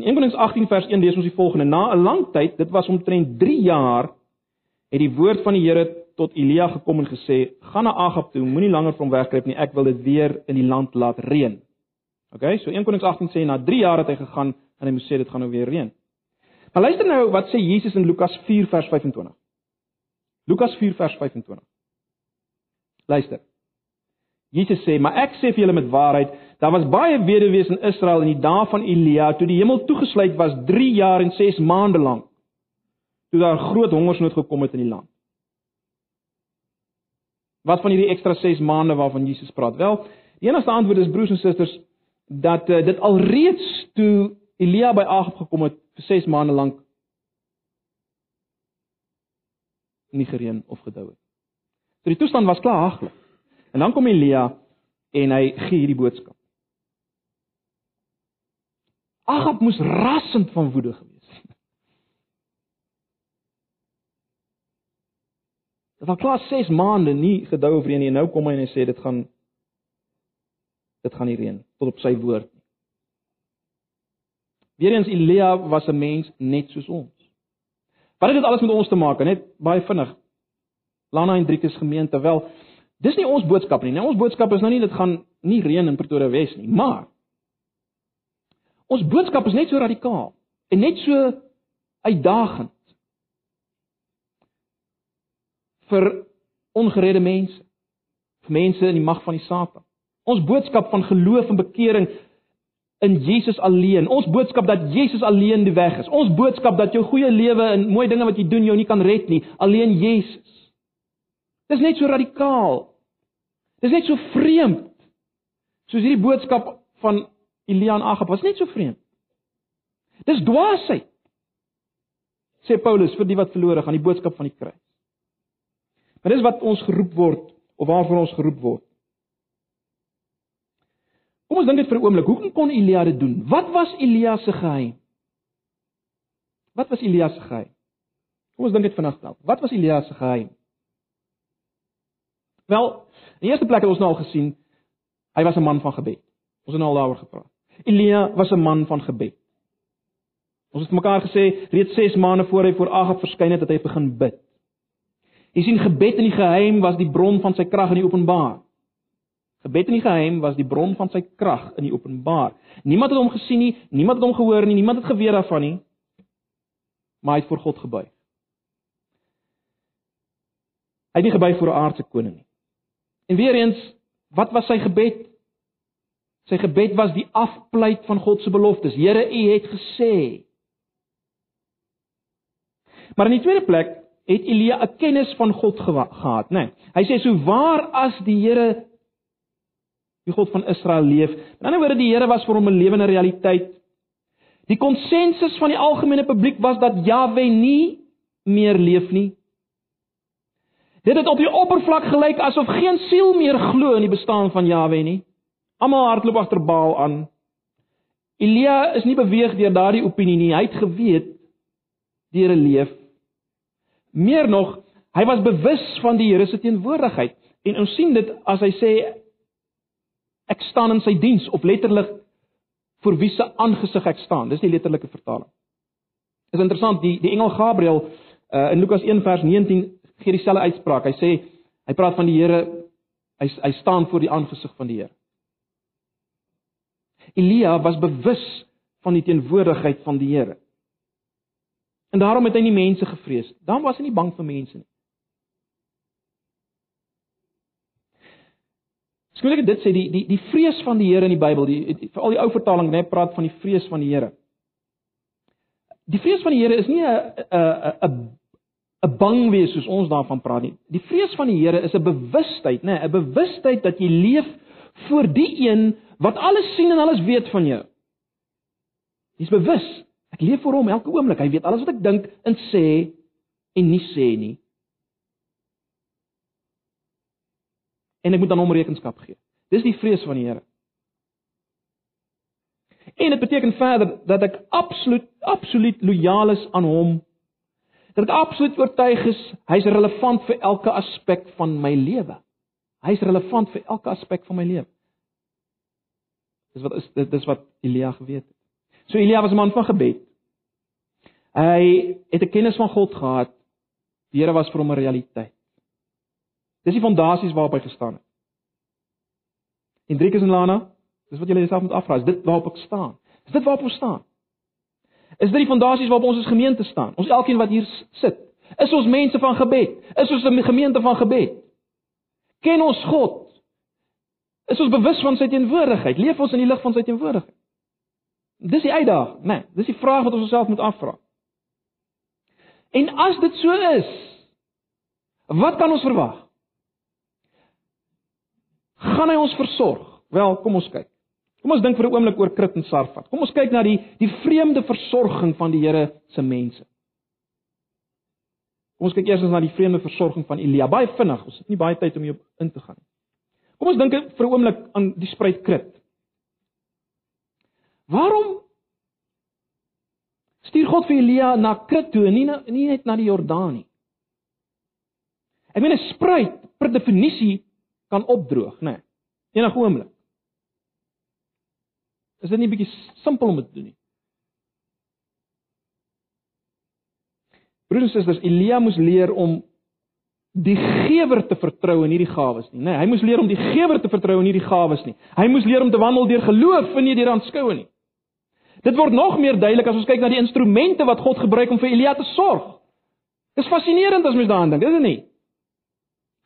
In 1 Konings 18 vers 1 lees ons die volgende: Na 'n lang tyd, dit was omtrent 3 jaar, het die woord van die Here tot Elia gekom en gesê: "Gaan na Agab toe, moenie langer van hom wegkruip nie. Ek wil dit weer in die land laat reën." OK, so 1 Konings 18 sê na 3 jaar het hy gegaan en hy moes sê dit gaan nou weer reën. Maar luister nou wat sê Jesus in Lukas 4 vers 25. Lukas 4 vers 25. Luister. Jesus sê, "Maar ek sê vir julle met waarheid, daar was baie weduwees in Israel in die dae van Elia toe die hemel toegesluit was 3 jaar en 6 maande lank. Toe daar groot hongersnood gekom het in die land." Wat van hierdie ekstra 6 maande waarvan Jesus praat? Wel, die enigste antwoord is broers en susters dat uh, dit alreeds toe Elia by Agab gekom het vir 6 maande lank nie gereën of gedou het. So die toestand was klaar haglik. En dan kom Elia en hy gee hierdie boodskap. Agab moes rassend van woede gewees het. Dit was klaar 6 maande nie gedou of reën nie nou kom hy en hy sê dit gaan dit gaan nie reën tot op sy woord nie. Weerens Elia was 'n mens net soos ons. Wat het dit alles met ons te maak? Net baie vinnig. Lana en Driekus gemeente wel. Dis nie ons boodskap nie. Nou ons boodskap is nou nie dit gaan nie reën in Pretoria Wes nie, maar ons boodskap is net so radikaal en net so uitdagend vir ongeredde mense, vir mense in die mag van die Satan. Ons boodskap van geloof en bekering in Jesus alleen. Ons boodskap dat Jesus alleen die weg is. Ons boodskap dat jou goeie lewe en mooi dinge wat jy doen jou nie kan red nie, alleen Jesus. Dis net so radikaal. Dis net so vreemd. Soos hierdie boodskap van Elia en Agab was net so vreemd. Dis dwaasheid. Sê Paulus vir die wat verlore gaan die boodskap van die kruis. Maar dis wat ons geroep word of waarvoor ons geroep word. Kom ons dink dit vir 'n oomblik. Hoekom kon Elia dit doen? Wat was Elia se geheim? Wat was Elia se geheim? Kom ons dink dit vanaand nou. Wat was Elia se geheim? Wel, in die eerste plek het ons nou al gesien hy was 'n man van gebed. Ons het nou al daaroor gepraat. Elia was 'n man van gebed. Ons het mekaar gesê reeds 6 maande voor hy voor Agab verskyn het, het hy begin bid. Jy sien gebed in die geheim was die bron van sy krag in die openbaar. Gebed in die geheim was die bron van sy krag in die openbaar. Niemand het hom gesien nie, niemand het hom gehoor nie, niemand het geweet daarvan nie. Maar hy het voor God gebuig. Hy het nie gebuig voor 'n aardse koning nie. En weer eens, wat was sy gebed? Sy gebed was die afpleit van God se beloftes. Here, U het gesê. Maar in die tweede plek het Elia 'n kennis van God gehad, né? Nee, hy sê so waar as die Here die God van Israel leef. In ander woorde, die Here was vir hom 'n lewende realiteit. Die konsensus van die algemene publiek was dat Jahwe nie meer leef nie. Dit het op die oppervlak gelyk asof geen siel meer glo in die bestaan van Jahwe nie. Almal hardloop agter Baal aan. Elia is nie beweeg deur daardie opinie nie. Hy het geweet die Here leef. Meer nog, hy was bewus van die Here se teenwoordigheid. En ons sien dit as hy sê ek staan in sy diens of letterlik vir wie se aangesig ek staan. Dis die letterlike vertaling. Is interessant die die engel Gabriël uh, in Lukas 1 vers 19 gee dieselfde uitspraak. Hy sê hy praat van die Here hy hy staan voor die aangesig van die Here. Elia was bewus van die teenwoordigheid van die Here. En daarom het hy nie mense gevrees. Dan was hy nie bang vir mense nie. Skielik dit sê die die die vrees van die Here in die Bybel, die veral die ou vertaling net praat van die vrees van die Here. Die vrees van die Here is nie 'n 'n 'n 'n bang wees soos ons daarvan praat nie. Die vrees van die Here is 'n bewustheid, nê, 'n bewustheid dat jy leef voor die een wat alles sien en alles weet van jou. Jy's bewus. Ek leef vir hom elke oomblik. Hy weet alles wat ek dink en sê en nie sê nie. en ek moet aan hom rekenskap gee. Dis die vrees van die Here. En dit beteken verder dat ek absoluut absoluut lojaal is aan hom. Dat ek absoluut oortuig is hy's relevant vir elke aspek van my lewe. Hy's relevant vir elke aspek van my lewe. Dis wat is dis wat Elia geweet het. So Elia was 'n man van gebed. Hy het 'n kennis van God gehad. Die Here was vir hom 'n realiteit. Dis die fondasies waarop hy gestaan het. Hendrikus en Lana, dis wat julle jouself moet afvra, is dit waarop ek staan? Is dit waarop ons staan? Is dit die fondasies waarop ons as gemeente staan? Ons elkeen wat hier sit, is ons mense van gebed? Is ons 'n gemeente van gebed? Ken ons God? Is ons bewus van sy teenwoordigheid? Leef ons in die lig van sy teenwoordigheid? Dis die uitdaging, né? Nee, dis die vraag wat ons onsself moet afvra. En as dit so is, wat kan ons verwag? Gaan hy ons versorg? Wel, kom ons kyk. Kom ons dink vir 'n oomblik oor Krit en Sarfat. Kom ons kyk na die die vreemde versorging van die Here se mense. Kom ons kyk eers na die vreemde versorging van Elia. Baie vinnig, ons het nie baie tyd om hier in te gaan nie. Kom ons dink vir 'n oomblik aan die spruit Krit. Waarom stuur God vir Elia na Krit toe en nie nie net na die Jordaan nie? Ek meen 'n spruit per definisie kan opdroog, né? Nee, enige oomblik. Is dit nie 'n bietjie simpel om dit te doen nie? Broers en susters, Elia moes leer om die gewer te vertrou en nie die gawes nie, né? Nee, hy moes leer om die gewer te vertrou en nie die gawes nie. Hy moes leer om te wandel deur geloof en nie deur aanskoue nie. Dit word nog meer duidelik as ons kyk na die instrumente wat God gebruik om vir Elia te sorg. Dis fascinerend as mens daaraan dink, is dit nie?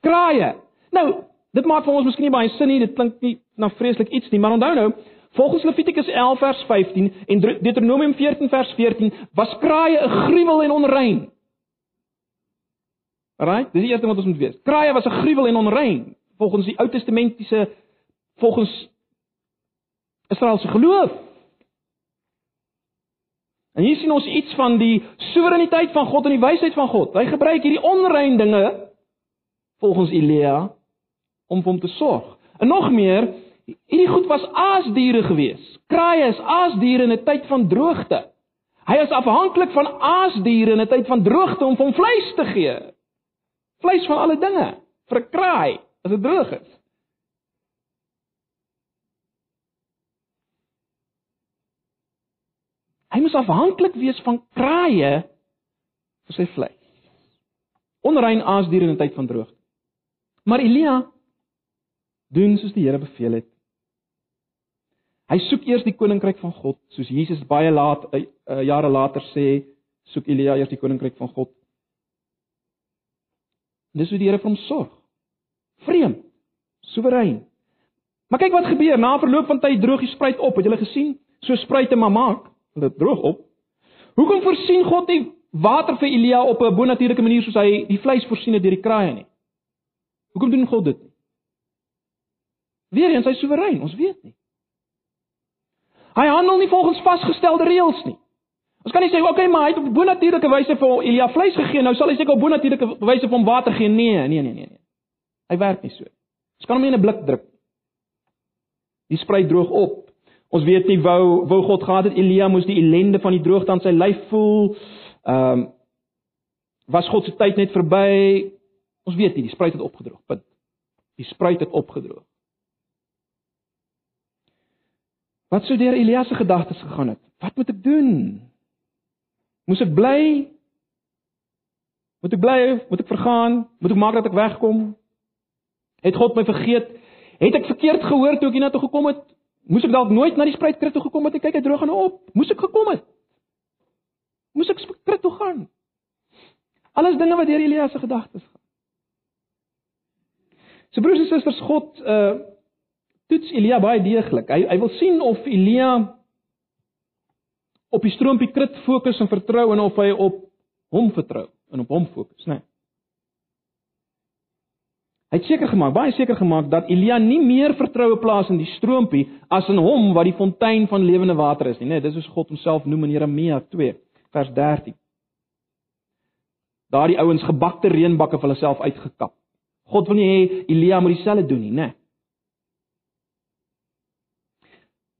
Kraaie. Nou, dit maak vir ons miskien nie baie sin nie, dit klink nie na vreeslik iets nie, maar onthou nou, Volgens Levitikus 11 vers 15 en Deuteronomium 14 vers 14 was kraaie 'n gruwel en onrein. Right? Dis die eerste wat ons moet weet. Kraaie was 'n gruwel en onrein volgens die Ou Testamentiese volgens Israel se geloof. En hier sien ons iets van die soewereiniteit van God en die wysheid van God. Hy gebruik hierdie onrein dinge volgens Elia om hom te sorg. En nog meer, Hierdie goed was aasdiere gewees. Kraaie is aasdiere in 'n tyd van droogte. Hy is afhanklik van aasdiere in 'n tyd van droogte om hom vleis te gee. Vleis van alle dinge vir 'n kraai as dit droog is. Hy moes afhanklik wees van kraaie vir sy vleis. Onrein aasdiere in 'n tyd van droogte. Maar Elia doen soos die Here beveel het. Hy soek eers die koninkryk van God, soos Jesus baie laat uh, uh, jare later sê, soek Elia eers die koninkryk van God. Dis hoe die Here vir hom sorg. Vreemd, soewerein. Maar kyk wat gebeur, na verloop van tyd droog die spruit op. Het julle gesien? So spruite maar maak, dit droog op. Hoekom voorsien God nie water vir Elia op 'n bonatuurlike manier soos hy die vleis voorsien het deur die kraaie nie? Hoekom doen God dit? Weerens hy soewerein, ons weet nie. Hy handel nie volgens vasgestelde reëls nie. Ons kan nie sê, "Oké, okay, maar hy het op bonatuurlike wyse vir Elia vleis gegee, nou sal hy seker op bonatuurlike wyse vir hom water gee." Nee, nee, nee, nee, nee. Hy werk nie so. Ons kan hom nie in 'n blik druk. Die sprei droog op. Ons weet nie wou wou God gehad het Elia moes die ellende van die droogte aan sy lyf voel. Ehm um, was God se tyd net verby? Ons weet nie, die spruit het opgedroog. Punt. Die spruit het opgedroog. Wat sou deur Elias se gedagtes gegaan het? Wat moet ek doen? Moes ek bly? Moet ek bly? Moet ek vergaan? Moet ek maak dat ek wegkom? Het God my vergeet? Het ek verkeerd gehoor toe ek hiernatoe gekom het? Moes ek dalk nooit na die spruitkrit toe gekom het en kyk hy droog gaan op? Moes ek gekom het? Moes ek spruitkrit toe gaan? Alles dinge wat deur Elias se gedagtes gaan. So broers en susters, God uh toets Elia baie deeglik. Hy hy wil sien of Elia op die stroompie krit fokus en vertrou en of hy op hom vertrou en op hom fokus, né? Nee. Hy het seker gemaak, baie seker gemaak dat Elia nie meer vertroue plaas in die stroompie as in hom wat die fontein van lewende water is nie, né? Nee, dis hoe God homself noem in Jeremia 2 vers 13. Daardie ouens gebakte reënbakke vir hulle self uitgekap. God wil nie hê Elia moet dieselfde doen nie, né? Nee.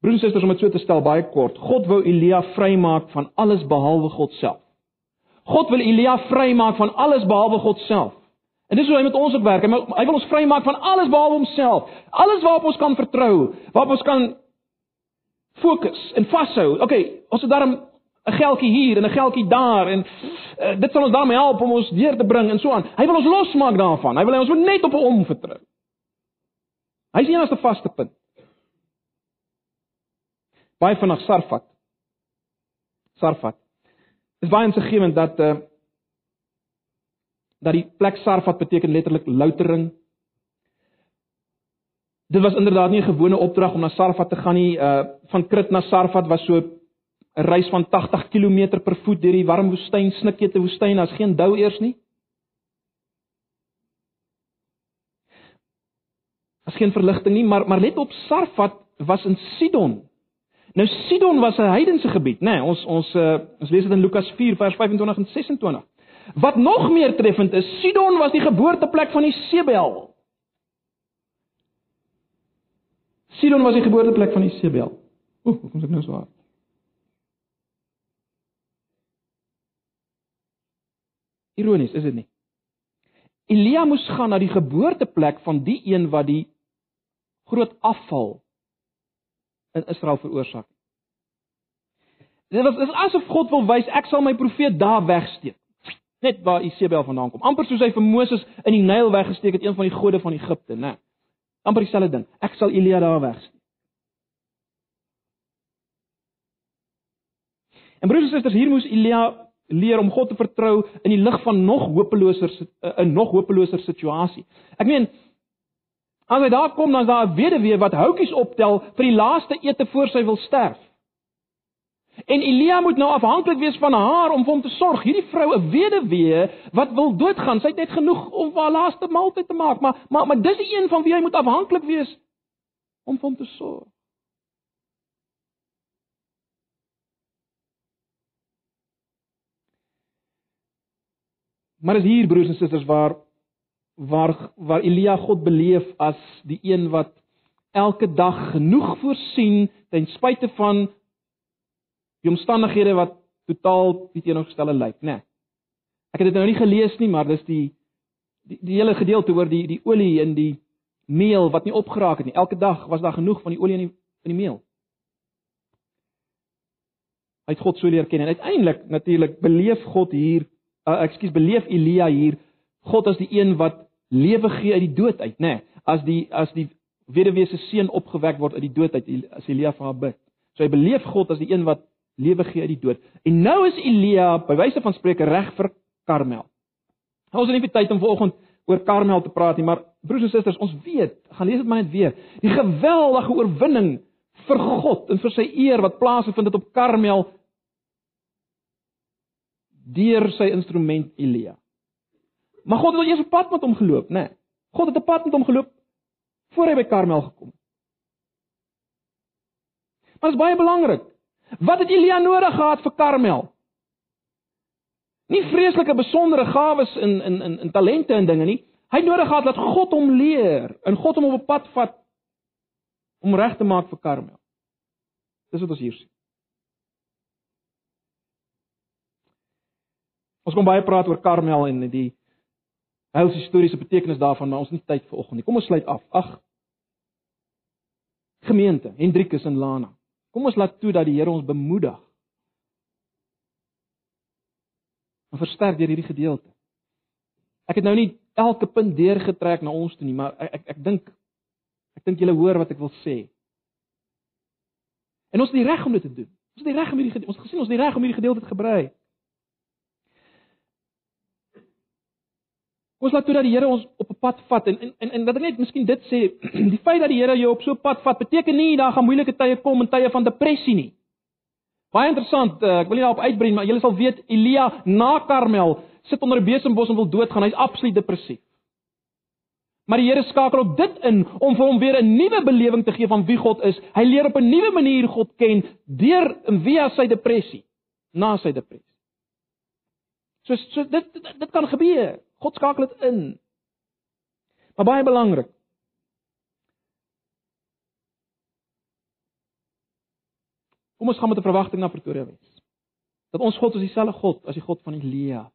Broers en susters, om dit so te stel baie kort, God wou Elia vrymaak van alles behalwe God self. God wil Elia vrymaak van alles behalwe God self. En dis hoe hy met ons ook werk. Hy, hy wil ons vrymaak van alles behalwe homself. Alles waarop ons kan vertrou, waarop ons kan fokus en vashou. Okay, ons het daarom 'n geldjie hier en 'n geldjie daar en uh, dit sal ons daarmee help om ons deur te bring en so aan. Hy wil ons losmaak daarvan. Hy wil ons net op hom vertrou. Hy is die enigste vaste punt. Baie vinnig Sarfat. Sarfat. Dit is baie insiggewend dat uh dat die plek Sarfat beteken letterlik loutering. Dit was inderdaad nie 'n gewone opdrag om na Sarfat te gaan nie. Uh van Krit na Sarfat was so 'n reis van 80 km per voet deur die warm woestyn, snikete woestyn, daar's geen dou eers nie. Daar's geen verligting nie, maar maar let op Sarfat was in Sidon. Nou Sidon was 'n heidense gebied, nê? Nee, ons ons uh, ons lees dit in Lukas 4 vers 25 en 26. Wat nog meer treffend is, Sidon was die geboorteplek van die Sebel. Sidon was die geboorteplek van die Sebel. Ooh, hoe kom ek nou so aan? Ironies, is dit nie? Elia moes gaan na die geboorteplek van die een wat die groot afval in Israel veroorsaak. Dit was dit is asof God wil wys ek sal my profeet daar wegsteek. Net waar Isebel vandaan kom. Amper soos hy vir Moses in die Nyl weggesteek het, een van die gode van Egipte, né? Amper dieselfde ding. Ek sal Elia daar wegsteek. En broers en susters, hier moes Elia leer om God te vertrou in die lig van nog hopeloser 'n nog hopeloser situasie. Ek meen as hy daar kom dan is daar 'n weduwee wat houtjies optel vir die laaste ete voor sy wil sterf. En Elia moet nou afhanklik wees van haar om vir hom te sorg. Hierdie vrou, 'n weduwee wat wil doodgaan, sy het net genoeg om vir haar laaste maaltyd te maak, maar maar maar dis die een van wie hy moet afhanklik wees om vir hom te sorg. Maar is hier broers en susters waar waar waar Elia God beleef as die een wat elke dag genoeg voorsien ten spyte van die omstandighede wat totaal teenoorgestelde lyk, né? Nee. Ek het dit nou nie gelees nie, maar dis die die, die hele gedeelte oor die die olie in die meel wat nie opgeraak het nie. Elke dag was daar genoeg van die olie in die in die meel. Hy het God so leer ken en uiteindelik natuurlik beleef God hier uh, ekskuus beleef Elia hier God as die een wat lewe gee uit die dood uit, nê? Nee, as die as die weduwee se seun opgewek word uit die dood uit as Elia vir haar bid. So hy beleef God as die een wat lewe gee uit die dood. En nou is Elia by wyse van spreuke reg vir Karmel. Ons het nie tyd om vanoggend oor Karmel te praat nie, maar broers en susters, ons weet, gaan lees dit maar net weer, die geweldige oorwinning vir God en vir sy eer wat plaasgevind het op Karmel deur sy instrument Elia. Maar God het al eers op pad met hom geloop, né? Nee. God het 'n pad met hom geloop voor hy by Karmel gekom het. Maar dit is baie belangrik. Wat het Elia nodig gehad vir Karmel? Nie vreeslike besondere gawes in in in in talente en dinge nie. Hy nodig gehad dat God hom leer en God hom op 'n pad vat om reg te maak vir Karmel. Dis wat ons hier sien. Ons kom baie praat oor Karmel en die heil historiese betekenis daarvan, maar ons het nie tyd vir oggend nie. Kom ons sluit af. Ag. Gemeente, Hendrikus en Lana. Kom ons laat toe dat die Here ons bemoedig. En versterk deur hierdie gedeelte. Ek het nou nie elke punt deurgetrek na ons toe nie, maar ek ek, ek dink ek dink julle hoor wat ek wil sê. En ons het die reg om dit te doen. Ons het die reg om hierdie ons gesien ons het die reg om hierdie gedeelte te gebruik. Ons laat toe dat die Here ons op 'n pad vat en en en dat ek net miskien dit sê, [clears throat] die feit dat die Here jou op so 'n pad vat, beteken nie daar gaan moeilike tye kom en tye van depressie nie. Baie interessant, uh, ek wil nie daarop uitbrei maar julle sal weet Elia na Karmel sit onder 'n besembos en wil doodgaan. Hy's absoluut depressief. Maar die Here skakel op dit in om vir hom weer 'n nuwe belewing te gee van wie God is. Hy leer op 'n nuwe manier God ken deur via sy depressie, na sy depressie. So so dit dit, dit kan gebeur. God skakel dit in. Maar baie belangrik. Kom ons gaan met 'n verwagting na Pretoria Wes. Dat ons God is dieselfde God as die God van Elia.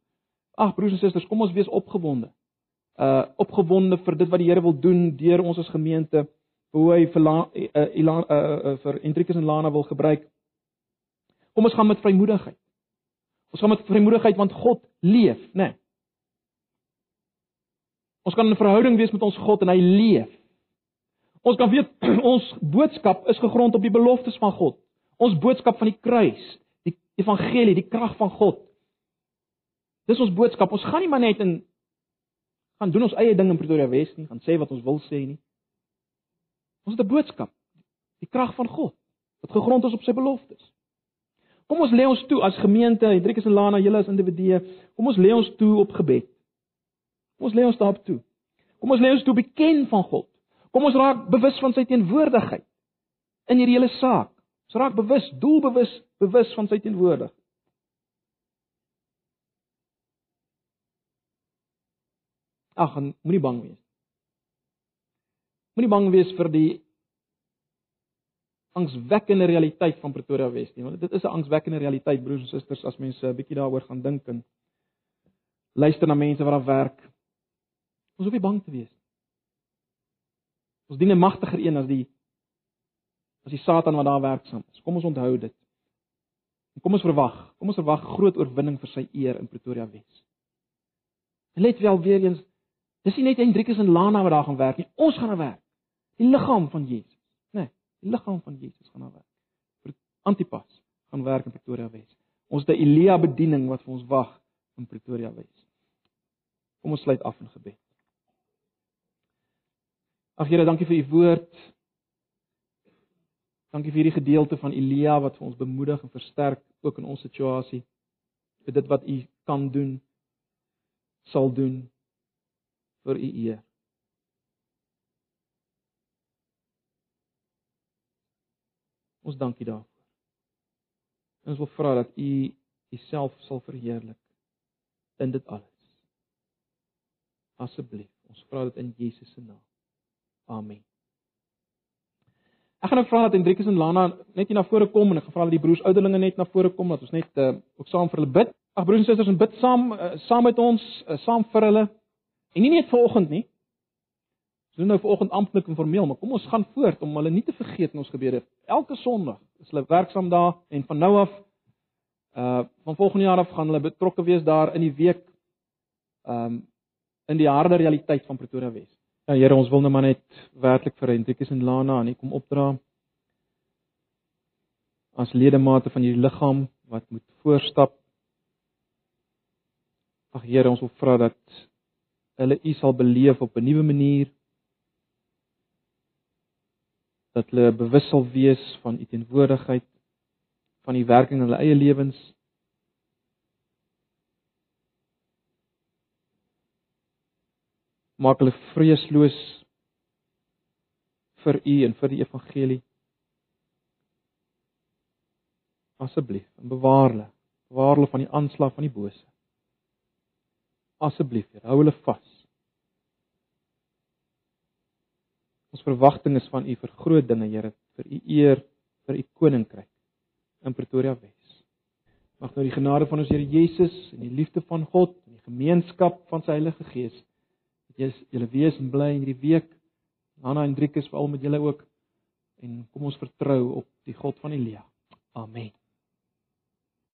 Ag broers en susters, kom ons wees opgewonde. Uh opgewonde vir dit wat die Here wil doen deur ons as gemeente hoe hy vir La, uh, Ilan, uh, uh, vir Hendrikus en Lana wil gebruik. Kom ons gaan met vrymoedigheid. Ons gaan met vrymoedigheid want God leef, né? Nee. Ons kan 'n verhouding wees met ons God en hy leef. Ons kan weet [clears throat] ons boodskap is gegrond op die beloftes van God. Ons boodskap van die kruis, die evangelie, die krag van God. Dis ons boodskap. Ons gaan nie maar net in gaan doen ons eie ding in Pretoria Wes nie, gaan sê wat ons wil sê nie. Ons het 'n boodskap, die krag van God wat gegrond is op sy beloftes. Kom ons lê ons toe as gemeente, Hendrikus en Lana, julle as individue, kom ons lê ons toe op gebed. Kom ons lê ons daarop toe. Kom ons lê ons toe beken van God. Kom ons raak bewus van sy teenwoordigheid in hierdie hele saak. Ons raak bewus, doelbewus bewus van sy teenwoordigheid. Ag, moenie bang wees. Moenie bang wees vir die angswekkende realiteit van Pretoria Wes nie, want dit is 'n angswekkende realiteit broers en susters as mense 'n bietjie daaroor gaan dink en luister na mense wat daar werk. Ons hoef nie bang te wees Ons dien 'n magtiger een as die as die Satan wat daar werksaam is. Kom ons onthou dit. En kom ons verwag, kom ons verwag groot oorwinning vir sy eer in Pretoria Wes. Let wel weer eens, dis nie net Hendrikus en Lana wat daar gaan werk nie. Ons gaan daar werk. Die liggaam van Jesus, né? Nee, die liggaam van Jesus gaan daar werk. Vir Antipas gaan werk in Pretoria Wes. Ons het 'n Elia bediening wat vir ons wag in Pretoria Wes. Kom ons sluit af in gebed. Ag Here, dankie vir u woord. Dankie vir hierdie gedeelte van Elia wat vir ons bemoedig en versterk ook in ons situasie. vir dit wat u kan doen sal doen vir u eer. Ons dankie daarvoor. Ons wil vra dat u uself sal verheerlik in dit alles. Asseblief, ons vra dit in Jesus se naam. Amen. Ek gaan nou vra dat Hendrikus en Lana net hier na vore kom en ek gaan vra dat die broers ouderlinge net na vore kom dat ons net uh, ook saam vir hulle bid. Ag broers en susters, ons bid saam uh, saam met ons, uh, saam vir hulle. En nie net vanoggend nie. Ons doen nou vanoggend amptelik en formeel, maar kom ons gaan voort om hulle nie te vergeet in ons gebede. Elke Sondag is hulle werksaam daar en van nou af uh van volgende jaar af gaan hulle betrokke wees daar in die week um in die harde realiteit van Pretoria Wes. Ja Here, ons wil nou maar net werklik vir Hendrikus en Lana aan U kom opdra. As ledemate van hierdie liggaam wat moet voorstap. Ag Here, ons wil vra dat hulle U sal beleef op 'n nuwe manier. Dat hulle bewus sal wees van U teenwoordigheid, van die werking in hulle eie lewens maak hulle vreesloos vir u en vir die evangelie. Asseblief, bewaar hulle, bewaar hulle van die aanslag van die bose. Asseblief, hou hulle vas. Ons verwagting is van u vir groot dinge, Here, vir u eer, vir u koninkryk in Pretoria Wes. Mag nou die genade van ons Here Jesus en die liefde van God en die gemeenskap van sy Heilige Gees Jy's julle wees en bly in hierdie week. Hanna en Driekus veral met julle ook. En kom ons vertrou op die God van Elia. Amen.